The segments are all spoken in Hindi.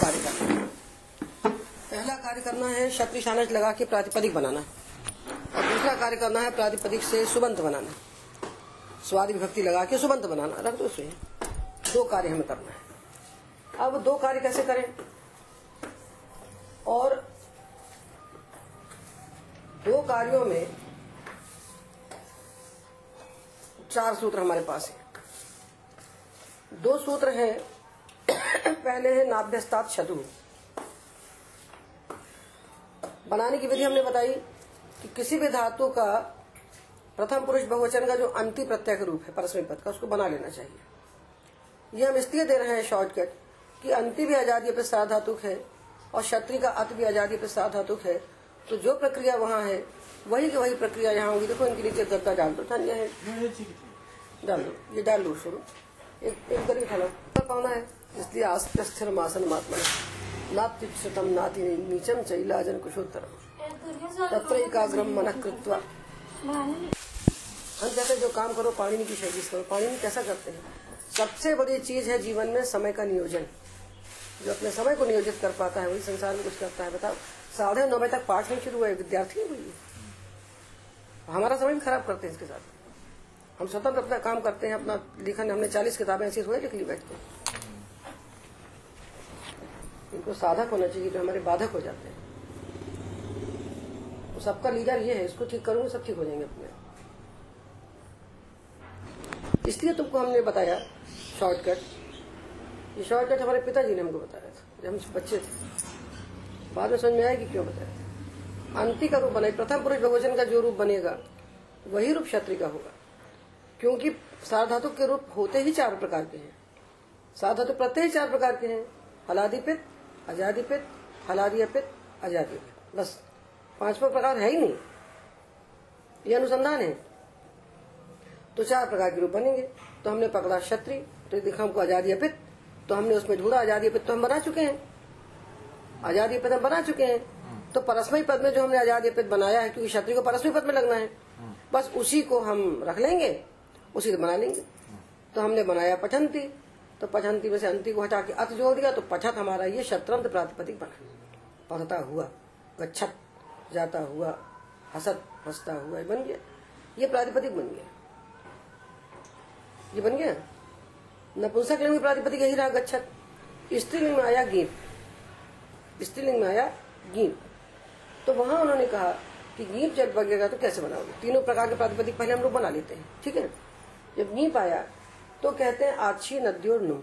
कार्य करना पहला कार्य करना है शानच लगा के प्रातिपदिक बनाना। और दूसरा कार्य करना है प्रातिपदिक से सुबंत बनाना। स्वादि विभक्ति लगा के सुबंत बनाना। रख दो दो कार्य हमें करना है। अब दो कार्य कैसे करें? और दो कार्यों में चार सूत्र हमारे पास है। दो सूत्र हैं पहले है नाभ्यस्तात शत्रु बनाने की विधि हमने बताई कि किसी भी धातु का प्रथम पुरुष बहुवचन का जो अंति प्रत्यय का रूप है परस्मय पद का उसको बना लेना चाहिए। ये हम इसलिए दे रहे हैं शॉर्टकट कि अंति भी आज़ादी पे साधातुक है और क्षत्रि का अत भी आज़ादी पे साधातुक है। तो जो प्रक्रिया वहाँ है वही की वही प्रक्रिया यहाँ होगी। देखो इनके नीचे गद्दा डाल दो। ठंड है। डाल दो। ये डाल लो शुरू। एक एक करके खाना पर पाना है? इसलिए आस्ते स्थिर मासन महात्मा नात्युच्छतम नाति नीचम चैलाजन कुशोत्तरम तत्र एकाग्रम मन कृत्वा हम कहते हैं, जो काम करो पानी की शैली करो। पानी कैसा करते हैं? सबसे बड़ी चीज़ है जीवन में समय का नियोजन। जो अपने समय को नियोजित कर पाता है, वही संसार में कुछ करता है। बताओ, साढ़े नौ बजे तक पाठ नहीं शुरू हुआ है विद्यार्थी है वही हमारा समय भी खराब करते हैं इसके साथ। हम स्वतंत्र अपना काम करते हैं, अपना लिखन, हमने चालीस किताबें ऐसी लिख ली बैठते इनको साधक होना चाहिए, जो हमारे बाधक हो जाते हैं। तो सबका लीडर ये है, इसको ठीक करूँगे, सब ठीक हो जाएँगे अपने इसलिए तुमको हमने बताया शॉर्टकट ये शॉर्टकट हमारे पिताजी ने हमको बताया था, जब हम बच्चे थे। बाद में समझ में आया कि क्यों बताया था। अंति का रूप बनाए, प्रथम पुरुष भगवचन का जो रूप बनेगा, वही रूप क्षत्रि का होगा। क्योंकि साधातु के रूप होते ही चार प्रकार के हैं। साधातु प्रत्यय चार प्रकार के हैं हलादिपित पित हलादियपित अजादिपित बस, पांचवा प्रकार है ही नहीं। ये अनुसंधान है। तो चार प्रकार के रूप बनेंगे। तो हमने पकड़ा क्षत्रि तो दिखा हमको आज़ादी अपित। तो हमने उसमें ढूंढा, आज़ादी अपित तो हम बना चुके हैं। आज़ादी पद हम बना चुके हैं। तो परस्मय पद में जो हमने आज़ादी अपित बनाया है, क्योंकि क्षत्रि को परस्मय पद में लगना है। बस उसी को हम रख लेंगे, उसी को बना लेंगे। तो हमने बनाया पठंती। तो पठंती में से अंति को हटा के अत जोड़ दिया तो पछत हमारा ये शत्रंत प्रातिपदिक बना। पढ़ता हुआ, गच्छत, जाता हुआ, हसत, हंसता हुआ बन गया। ये प्रातिपदिक बन गया। ये बन गया? नपुंसक लिंग प्रातिपदिक यही रहा, गच्छत। स्त्रीलिंग में आया गीत। स्त्रीलिंग में आया गीत। तो वहाँ उन्होंने कहा कि गीत जब बगेगा तो कैसे बनाओगे? तीनों प्रकार के प्रातिपदिक पहले हम लोग बना लेते हैं, ठीक है? जब गीप आया तो कहते हैं आछी नद्योर नु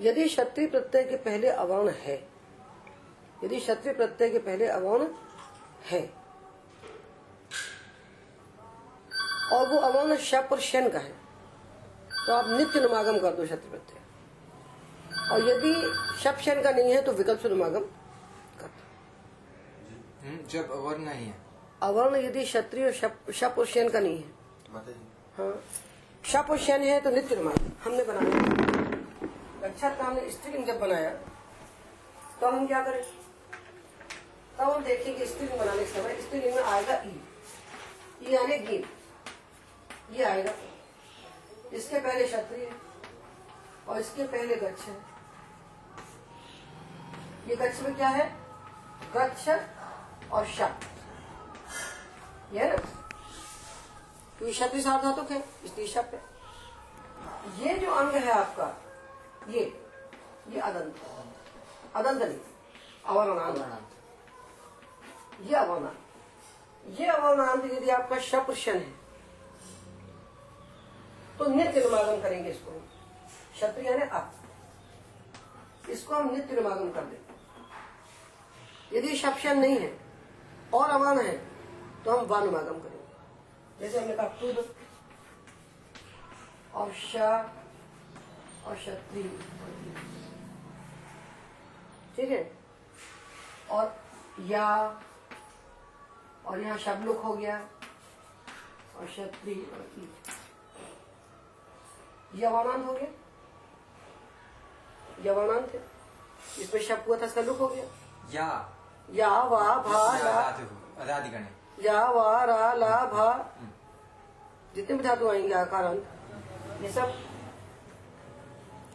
यदि क्षत्रिय प्रत्यय के पहले अवर्ण है यदि क्षत्रिय प्रत्यय के पहले अवर्ण है और वो अवर्ण शप और शन का है तो आप नित्य नुमागम कर दो क्षत्रिय प्रत्यय। और यदि शप शन का नहीं है तो विकल्प से नुमागम कर दो। हम्म, जब अवर्ण नहीं है। अवर्ण यदि क्षत्रिय और शप शप और शन का नहीं है। हाँ। शप और शन है तो नित्य नुमागम हमने बनाया अच्छा तो हमने स्त्रीलिंग जब बनाया तो हम क्या करें? तब हम देखेंगे स्त्रीलिंग बनाने के समय स्त्रीलिंग में आएगा ई ई यानी गीत ये आएगा। इसके पहले क्षत्रिय और इसके पहले गच्छ है। ये गच्छ में क्या है? गच्छ और शप। ये ना? क्योंकि क्षत्रिय साधातुक है इसलिए शप पे। ये जो अंग है आपका, ये ये अदंत। अदंत नहीं, अवर्णांत। ये अवर्णांत। ये अवर्णांत यदि आपका शप शन है तो नित्य अनुमागम करेंगे इसको। क्षत्रिय यानी आप। इसको हम नित्य अनुमागम कर देंगे यदि शपशन नहीं है और अवान है तो हम वानुमागम करेंगे जैसे हमने कहा तुद और श और क्षत्रिय ठीक है? और या और यहाँ शब्लुक हो गया और और ई हो गया। ये अवानांत है। इसमें शब्द हुआ था इसका लुक हो गया। या। या वा भा ला। या वा रा ला भा। जितने भी धातु आएँगे आकार अंत ये सब।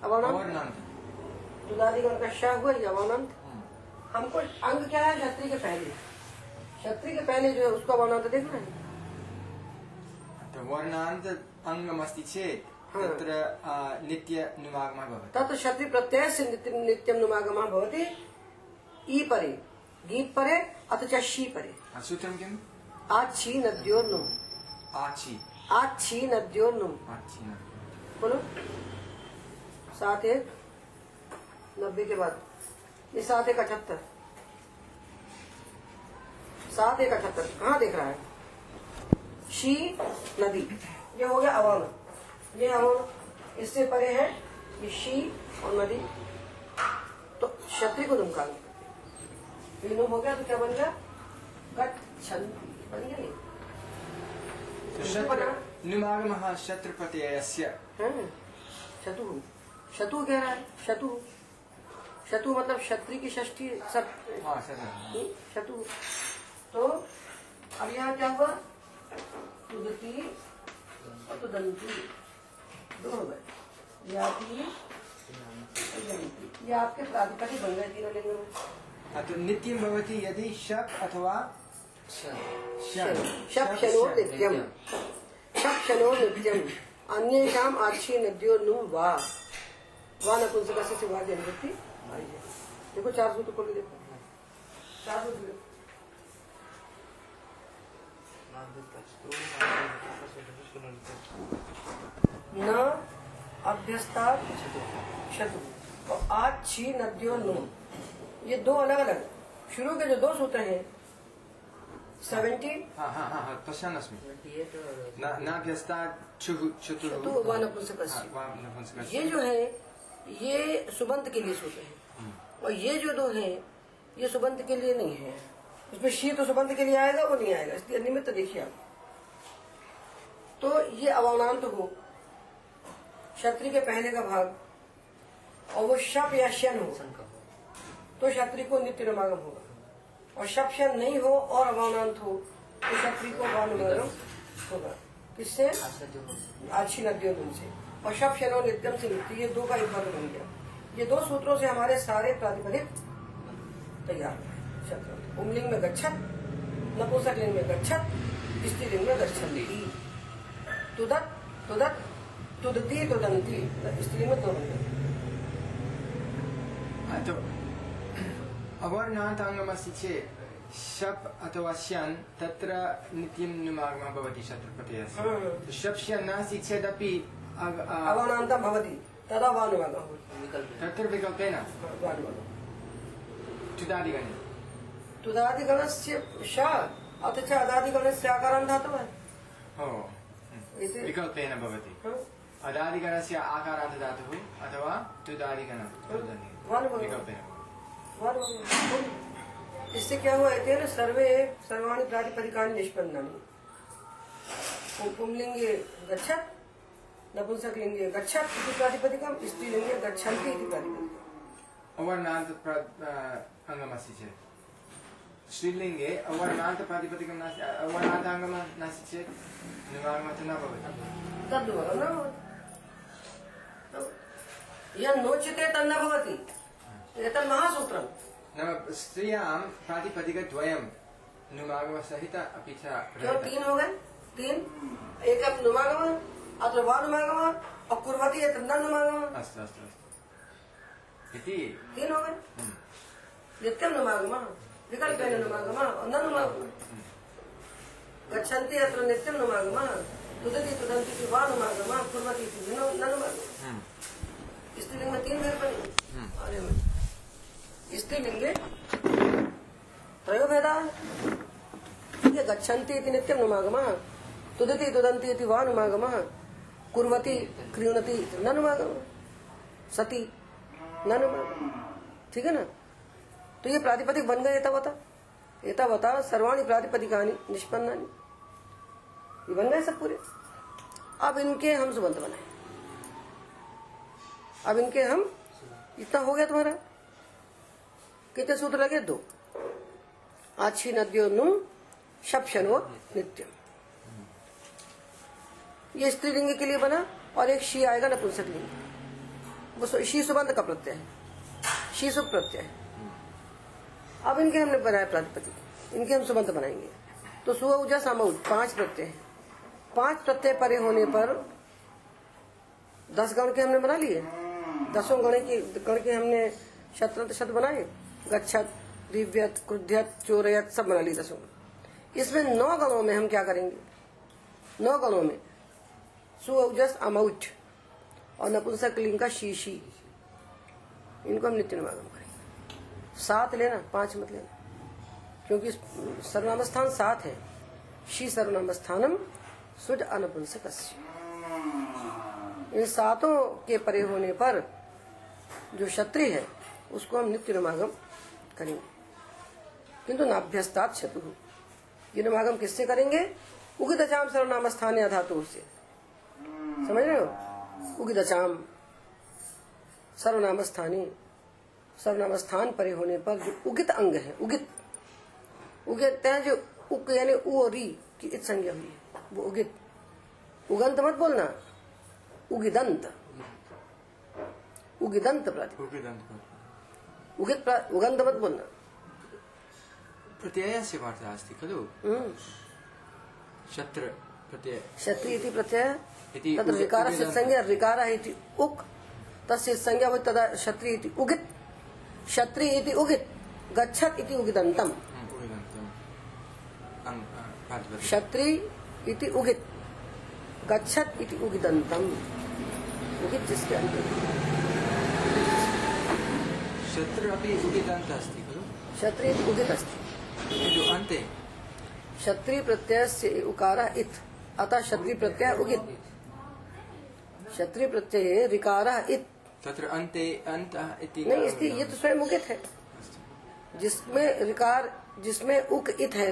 अवर्णांत दुदादिगण का शाह हुआ या अवानंत हमको अंग क्या है? क्षत्रिय के पहले। क्षत्रिय के पहले जो है उसका अवानंत देखना है। तो वर्णान्त अङ्गमस्ति चेत् हा। तत्र नित्यनुमागमः भवति। तत् क्षत्रिय प्रत्यय से नित्य नित्यम नुमागम भवति। ई परे गीत परे अथ च शी परे। सूत्रं किम्? आच्छी नद्योर्नुम आचि आच्छी न। बोलो। सात एक नब्बे के बाद। ये सात एक अठहत्तर। सात एक अठहत्तर। कहाँ देख रहा है? शी नदी। ये हो गया अवन ये अवन इससे परे है। ये शी और नदी। तो क्षत्रिय को ये नुम हो गया तो क्या बन गया? गट छन। बन गया नहीं तो उसको शत्र बना। नुमागमः शत्रुप्रत्ययस्य हैं? शतु शतु कह रहा है? शतु शतु मतलब क्षत्रिय की षष्ठी सब शत्रु। हम्म, शतु तो अब यहाँ क्या हुआ? तुदती और तुदंती। दो हो गए। याति ये आपके प्रातिपदिक बन गए तीनों लिंग में। तो नित्यं भवति यदि शप् अथवा शन्। शप शनो नित्यम शप शनो नित्यम अन्येषाम आक्षी नद्यो नुम वा वा देखो चार सूत्र खोल देखो चार सूत्र न अभ्यस्ता शत्रु आज नद्यो नुम ये दो अलग अलग शुरू के जो दो सूत्र हैं हा हा हा हा, न-। हा। ये जो है ये सुबंत के लिए सूत्र है। और ये जो दो है ये सुबंत के लिए नहीं है। उसमें शी तो सुबंत के लिए आएगा वो नहीं आएगा। इसलिए निमित्त देखिए आप। तो ये अवनांत हो। क्षत्रिय के पहले का भाग। और वो शप या शन हो। तो क्षत्रिय को नित्य नमागम होगा। और शन नहीं हो और अवनांत हो तो क्षत्रिय को वानुमागम होगा। किससे? आछी नदियों से। और शब शनो नित्यम से नित्य ये दो का एक वर्ग बन गया। ये दो सूत्रों से हमारे सारे प्रातिपदिक तैयार हैं। पुमलिंग में गच्छत नपुंसक लिंग में गच्छत स्त्रीलिंग में गच्छन्ति तुदत तुदत तुदती तुदंती। स्त्रीलिंग में दो बन तो अवर्णान्ताङ्गमस्ति चेत् शप् अथवा स्यन् तत्र नित्यं नुमागमः भवति शत्रुप्रत्ययस्य हम्म। तो शप् स्यन् नास्ति चेदपि अवनान्तं भवति तदा भवति। तत्र विकल्पेन? चुदादिगणे तुदादिगणस्य श अथ च अदादिगणस्य आकारान् धातवः। ओ इति। विकल्पेन भवति। अदादिगणस्य आकारान्त धातुः अथवा तुदादिगणं। विकल्पेन। इससे क्या हुआ है ना सर्वे सर्वाणि प्रातिपदिकानि निष्पन्नानि पु- पुंलिंगे गच्छत् नपुंसकलिंगे गच्छत् इति प्रातिपदिकं स्त्रीलिंगे गच्छन्ति इति प्रातिपदिकम् अवर्णान्त अङ्गमस्ति चेत्। नास्ति नास्ति चेत् न भवति। न भवति। तन्न भवति। एतत् महासूत्रम्। नाम स्त्रियाँ प्रातिपदिकद्वयं नुमागमसहित अपि च तीन हो गए? तीन? एक नुमागम अत्र वानुमागम और कुर्वती है न नुमागम। अस्तु अस्तु अस्तु। इति तीन हो गए? हम्म, नित्यम नुमागम विकल्पेन नुमागम न नुमागम। गच्छन्ति अत्र नित्यम नुमागम तुदति तुदन्ति इति वा नुमागम कुर्वती इति न नुमागम। हम्म, स्त्रीलिंग में तीन भेद बने हम्म। स्त्रीलिंगे त्रयो भेदा ये गच्छन्ति इति नित्यं नुमागमः। तुदति तुदन्ति इति वा नुमागमः। कुर्वति क्रीणति न नुमागमः। सति न नुमागमः। ठीक है ना? तो ये प्रातिपदिक बन गए एतावता। एतावता सर्वाणि प्रातिपदिकानि, निष्पन्नानि। ये बन गए सब पूरे। अब इनके हम सुबंत बनाए। अब इनके हम इतना हो गया तुम्हारा। कितने सूत्र लगे? दो। आछी नदियों नु शपशनो नित्यम ये स्त्रीलिंग के लिए बना और एक शी आएगा नपुंसक लिंग। वो शी सुबंध का प्रत्यय है। शीशु प्रत्यय है। अब इनके हमने बनाया प्रातिपदिक इनके हम सुबंध बनाएँगे। तो सु उजा सामउज पाँच प्रत्यय पाँच प्रत्यय परे होने पर दस गण के हमने बना लिए। दसों गण के गण के हमने शत्रंत शब्द बनाए। गच्छत, दिव्यत क्रुध्यत चोरयत, सब बना लिए दसों इसमें नौ गणों में हम क्या करेंगे? नौ गणों में। सुजस अमौच और नपुंसक लिंग का शीशी। इनको हम नित्य निवागम करेंगे। सात लेना, पाँच मत लेना। क्योंकि सर्वनाम स्थान सात है। शी सर्वनाम स्थानम सुज अनपुंसक इन सातों के परे होने पर जो क्षत्रिय है, उसको हम नित्य नमागम करेंगे किंतु नाभ्यस्तात शत्रु ये नमागम किससे करेंगे? उगित उगिदचाम सर्वनाम स्थान या धातु से। समझ रहे हो? उगिदचाम सर्वनाम स्थानी सर्वनाम स्थान परे होने पर जो उगित अंग है, उगित उगित है जो उक यानी उ री की इत संज्ञा हुई है। वो उगित। उगंत मत बोलना। उगिदंत। उगिदंत प्राति। उगित मत बोलना। प्रत्ययस्य वार्ता अस्ति खलु? हम्म। शत्र प्रत्यय। क्षत्रिय इति प्रत्यय इति तत्र उगिदन्त। संज्ञा ऋकार इति उक् तस्य संज्ञा भवति तदा क्षत्रिय इति उगित। क्षत्रिय इति उगित गच्छत् इति उगिदन्तम् हम्म, अ, प्रातिपदिक क्षत्रिय इति उगित गच्छत् इति उगिदन्तम् उगित जिसके अंत शत्र अपि उपिदन्त अस्ति खलु? क्षत्रिय इति उगित अस्ति किन्तु अन्ते? क्षत्रिय प्रत्यय से उकार इत। अतः क्षत्रिय प्रत्यय उगित क्षत्रिय प्रत्यय ऋकार इत। तत्र अन्ते अन्तः इति नहीं इसलिए ये तो स्वयं उगित है। जिसमें ऋकार जिसमें उक इत है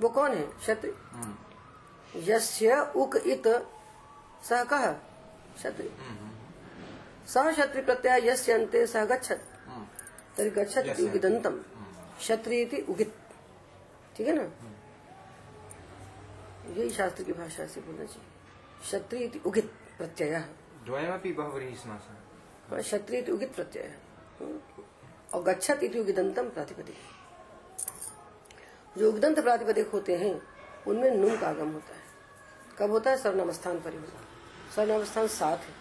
वो कौन है? क्षत्रिय। हम्म, यस्य उक इत सह कह क्षत्रिय। हम्म, सह क्षत्रिय प्रत्यय यस्य अन्ते सह गच्छत। हम्म, तरी गच्छत। इति उगिदन्तम क्षत्रिय उगित। ठीक है ना? यही शास्त्र की भाषा से बोलना चाहिए। क्षत्रिय उगित प्रत्यय। द्वयमपि बहुव्रीहि समासः क्षत्रिय उगित प्रत्यय। और गच्छत इति उगिदंतम प्रातिपदिक। जो उगदंत प्रातिपदिक होते हैं उनमें नुम का आगम होता है। कब होता है? सर्वनाम स्थान पर ही होता है। सर्वनाम स्थान सात है।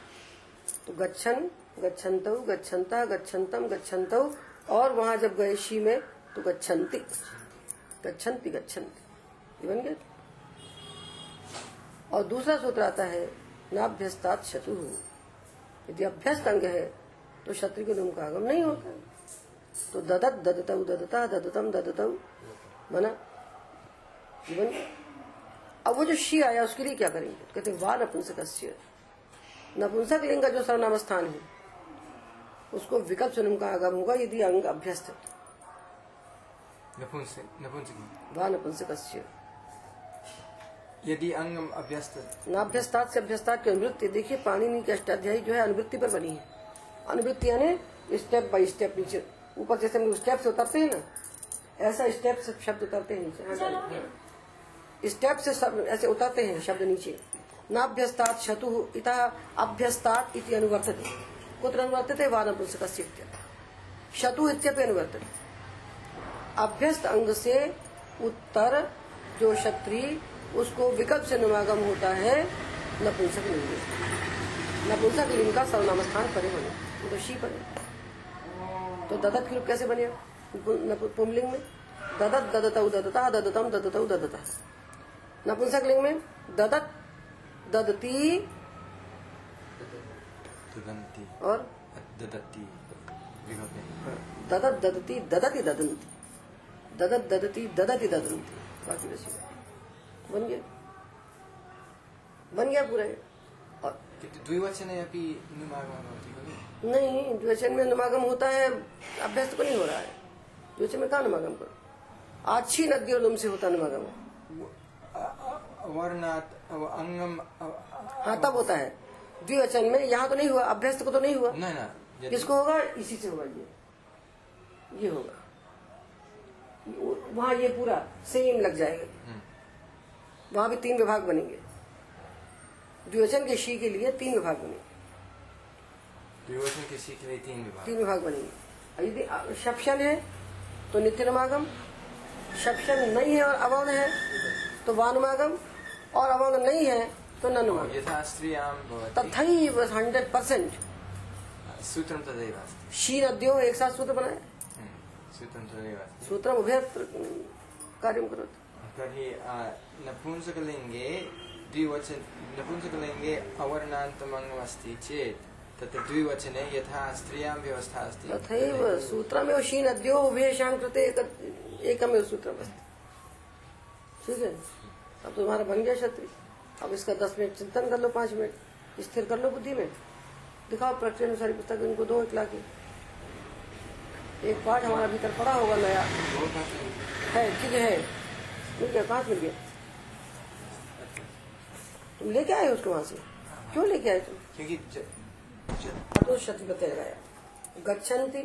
तो गच्छन गच्छन्तौ गच्छन्ता गच्छन्तम गच्छन्तौ और वहाँ जब गए शी में तो गच्छन्ति। गच्छन्ति गच्छन्ति। बन गया और दूसरा सूत्र आता है, नाभ्यस्तात शत्रु। यदि अभ्यस्त अंग है तो शत्रु के नुम का आगम नहीं होता। तो ददत ददत, ददता, ददतम, ददतौ बना जीवन अब वो जो शी आया, उसके लिए क्या करेंगे? कहते हैं वाह नपुंसक नपुंसक लिंग का जो सर्वनाम स्थान है उसको विकल्प से नुम का आगम होगा यदि अंग अभ्यस्त है। नपुंसक यदि अंगम अभ्यस्त नाभ्यस्तात से अभ्यस्तात की अनुवृत्ति। देखिए पाणिनि की अष्टाध्यायी जो है अनुवृत्ति पर बनी है। अनुवृत्ति यानी स्टेप बाय स्टेप नीचे। ऊपर जैसे हम स्टेप से उतरते हैं ना ऐसा स्टेप से शब्द उतरते हैं नीचे। हाँ, हाँ। स्टेप से सब ऐसे उतरते हैं शब्द नीचे। नाभ्यस्तात शतु इता अभ्यस्तात इति अनुवर्तते। कुत्र अनुवर्तते वानपुंसकस्य। शतु इत्यपि अनुवर्तते। अभ्यस्त अंग से उत्तर, जो क्षत्रिय, उसको विकल्प से नुमागम होता है नपुंसक लिंग नपुंसक लिंग का सर्वनाम स्थान परे बने तो शी परे। तो ददत के रूप कैसे बने? पु- नपु- पुंलिंग में। ददत, ददतौ, ददता, ददतम, ददतौ, ददता। नपुंसक लिंग में ददत, ददती ददन्ति। और? ददति ददत ददती ददती ददंती ददत ददती ददती ददंती बाकी वैसे बन गया। बन गया पूरा और द्विवचने अपि नुमागमः भवति खलु नहीं द्विवचन में नमागम होता है अभ्यस्त को नहीं हो रहा है। द्विवचन में कहा नमागम करो? अच्छी नदी और से होता नमागम। वर्णात् अंगम हाँ तब होता है। द्विवचन में यहाँ तो नहीं हुआ अभ्यस्त को तो नहीं हुआ। न न किसको होगा? इसी से होगा ये। ये होगा। वहाँ ये पूरा सेम लग जाएगा। हम्म, वहाँ भी तीन विभाग बनेंगे। द्विवचन के शी के लिए तीन विभाग बनेंगे। द्विवचन के सीख लिए तीन विभाग। तीन विभाग बनेंगे। यदि शपशन है तो नित्य नित्यनमागम। शपशन नहीं है और अवर्ण है तो वानुमागम। और अवर्ण नहीं है तो यथा स्त्रियाँ तथैव हंड्रेड परसेंट सूत्रं तदेव शीन अद्यो एक साथ सूत्र बनाए। हम्म, सूत्रं तदेव उभय कार्यम करोति। तर्हि नपुंसकलिङ्गे द्विवचन नपुंसकलिङ्गे अवर्णान्तमङ्गमस्ति चेत् तत्र द्विवचने यथा स्त्रियाँ व्यवस्था अस्ति। तथैव सूत्रमेव शीन अद्यो उभयेषां कृते एक, एकमेव सूत्रम अस्ति ठीक है अब तुम्हारा बन गया क्षत्रिय अब इसका दस मिनट चिंतन कर लो पाँच मिनट। स्थिर कर लो बुद्धि में। दिखाओ प्रकृति अनुसारी पुस्तक इनको दो एक लाके। एक पाठ हमारा भीतर पड़ा होगा नया। है ठीक है मिल गया से मिल गया। तुम लेके आए उसको वहाँ से? क्यों लेके आए तुम? क्योंकि ज, शत बताया गच्छन्ति